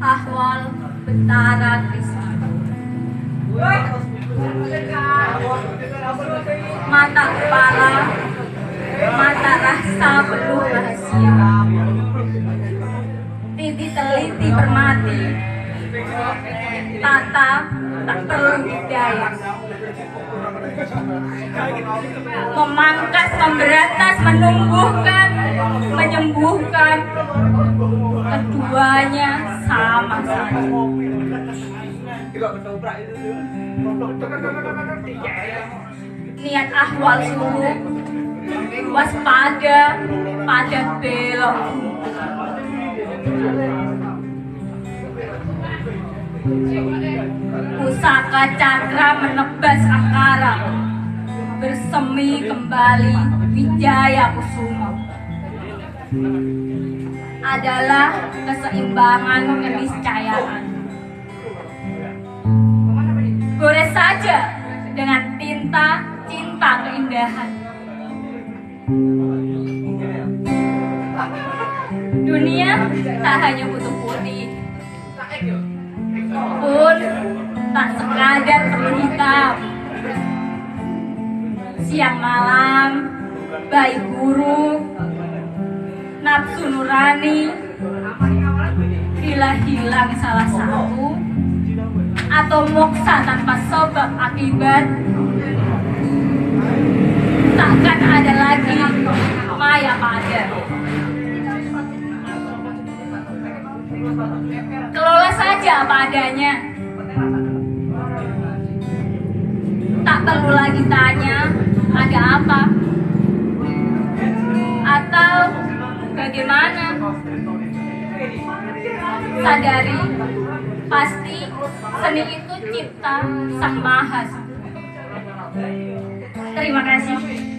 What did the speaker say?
Ahwal Krisna Mata kepala Mata rasa penuh rahasia. Titi teliti permati Tata Memangkas, memberantas, menumbuhkan Menyembuhkan. Keduanya sama saja. Niat ahwal suruh waspada pada belok pusaka cakra menebas akara bersemi kembali Wijaya Kusuma. Adalah keseimbangan keniscayaan. Gores saja dengan tinta cinta keindahan. Dunia tak hanya butuh putih, pun tak sekadar perlu. Siang malam, baik buruk, nafsu nurani, bila hilang salah satu, atau moksa tanpa sebab akibat takkan ada lagi maya pada. Kelola saja apa perlu lagi tanya ada apa? Atau bagaimana? Sadari pasti seni itu cipta sang maha. Terima kasih